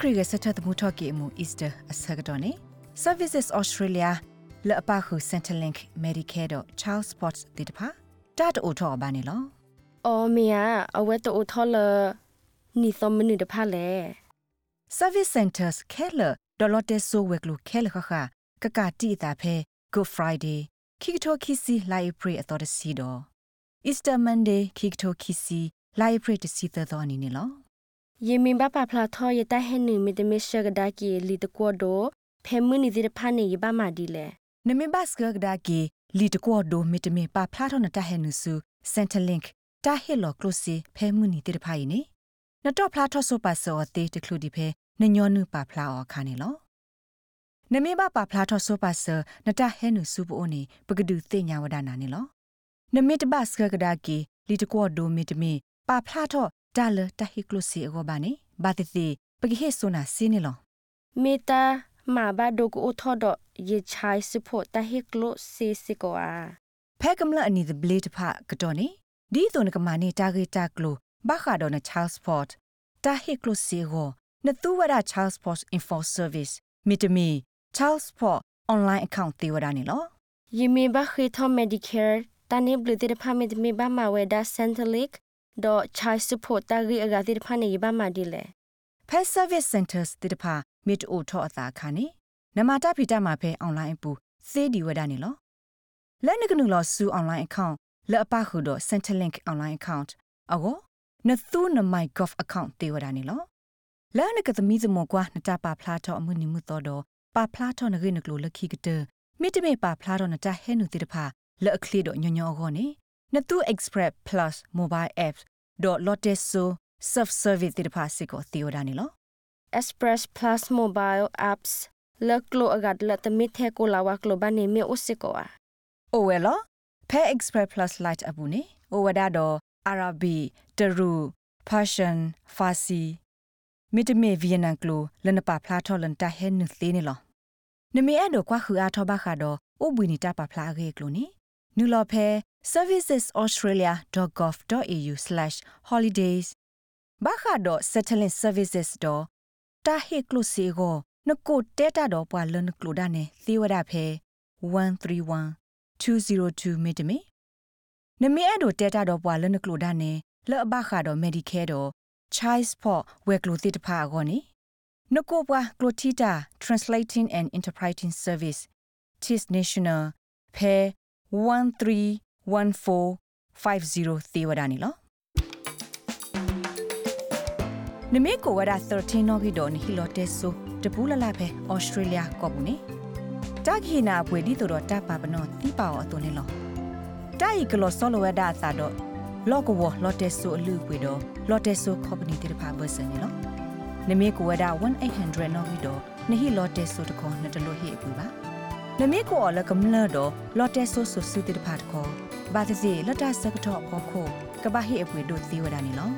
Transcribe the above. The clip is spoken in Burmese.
ခရီကစထတ်မှုထော့ကီမှု Easter အစကတော့နေ Services Australia လအပခု Centrelink Medicare တော့ Child Sports တိတဖာတတ်အိုထောဘာနေလောအော်မီယာအဝဲတူထော်လနီသမနစ်တဖာလေ Service Centers ခဲလဒေါ်လတက်ဆိုဝက်ကလူခဲလခခကကတိတာဖဲ Good Friday ခိကတိုခီစီလိုက်ပရီအတော်တစီတော့ Easter Monday ခိကတိုခီစီလိုက်ပရီတစီသောအနေနဲ့လော ယေမင်ဘပဖလာထော်ရတဟဲနေမီတမရှကဒါကီလီတကောဒိုဖဲမနီဒီတဖာနေရပါမာဒီလေနမေဘတ်စကဒါကီလီတကောဒိုမီတမီပါဖလာထောနတဟဲနုစု Centerlink တာဟီလောကလိုစီဖဲမှုနီတိတဖိုင်နေနတော့ဖလာထောဆိုပါစောတေတခလူဒီဖဲနညောနုပါဖလာအောခါနေလောနမေဘပါဖလာထောဆိုပါစနတဟဲနုစုပိုနေပကဒူသိညာဝဒနာနေလောနမေတဘတ်စကဒါကီလီတကောဒိုမီတမီပါဖလာထော ဒါလတဟီကလိုစီအောဘာနေဘာတိတိပကဟေဆိုနာစင်းနေလောမေတာမာဘာဒိုကိုထော်တော့ယေချိုင်စဖို့တဟိကလိုစီစီကောအာဖဲကမလအနီဒဘလီတဖကတော့နေဒီတုန်ကမာနေတာဂေတာကလိုဘာခါဒေါ်နချားစပေါ့တာဟီကလိုစီကိုနတူဝရချားစပေါ့အင်ဖောဆာဗစ်မီတမီချားစပေါ့အွန်လိုင်းအကောင့်တေဝရနေလောယေမင်ဘခေထော်မက်ဒီကယ်တန်နေဘလီတဖာမီတမီဘာမာဝဲဒါစန်တလစ် ဒေါ်ချိုင်စဖို့တဂီအဂါတိတဖာနေရပါမာဒီလေဖဲဆာဗစ်စင်တာစ်တေတဖမစ်အိုထောအသာခါနေနမတာဖီတမှာဖဲအွန်လိုင်းအပူစေဒီဝဒနေလောလက်နကနူလောဆူအွန်လိုင်းအကောင့်လက်အပခုတော့ Centrelink online account အောနသူနမိုင်ကော့ဖ် account တေဝဒနေလောလဲနကသမီးစမောကွာနတပါဖလားတော့အမှုနိမှုတော်တော့ပါဖလားတော့နဂိနကလိုလခိကတမိတမေပါဖလားတော့နတဟဲနုတိတဖာလက်အခလီတော့ညညောခေါနေ နသူ express plus mobile apps .lotteso self service တိတဖာစစ်ကိုသေဝဒနေလော Express Plus Mobile Apps လကလိုအဂတ်လတမီထဲကိုလာဝကလိုဘာနေမေအိုစကောအာအိုဝဲလောဖဲ express plus light အပူနေအိုဝဒါတော့ arabi teru persian farsi မိတမေဗီယက်နမ်ကလိုလနပါဖလားထော်လန်တဟဲနုသေးနေလောနမေအဲ့တော့ကွာခူအားထောဘခါတော့အိုဘွီနီတပါဖလားခဲ့ကလိုနေနူလော်ဖဲ servicesaustralia.gov.au/holidays ဘာခါတော့ settling services တော့တာဟေကလုစီကိုနကိုတဲတာတော့ပွာလွန်ကလုဒနဲ့သေဝဒဖဲ131 202မိတမီနမီအဲ့တို့တဲတာတော့ပွာလွန်ကလုဒနဲ့လော့ဘခါတော့ medicare တော့ child support ဝက်ကလုတိတဖာကောနိနကိုပွာကလုတီတာ translating and interpreting service tis national pair 13 1450သေဝဒနီလောနမေကိုဝဒ13နောဂီဒိုနီဟီလိုတက်ဆိုတပူးလလဖဲဩစတြေးလျကော့ဘူးနီတာခိနာပွေဒီတိုတော့တပါပနောတိပါအောအသွနေလောတာဤကလောဆောလဝဒသာတော့လော့ကဝလော့တက်ဆိုအလူပွေတော့လော့တက်ဆိုကော်ပဏီတေတပါဘဆန်နီလောနမေကိုဝဒ1800နောဂီဒိုနီဟီလိုတက်ဆိုတကောနှစ်တလို့ဟိအပူပါ နမေကိုအလကမလတော့လော်တက်ဆိုဆိုစုတိတဖတ်ခေါ်ဘာတစီလတ်တဆကတော့ခေါ်ခိုကဘာဟိအပွေတို့သီဝဒနီလော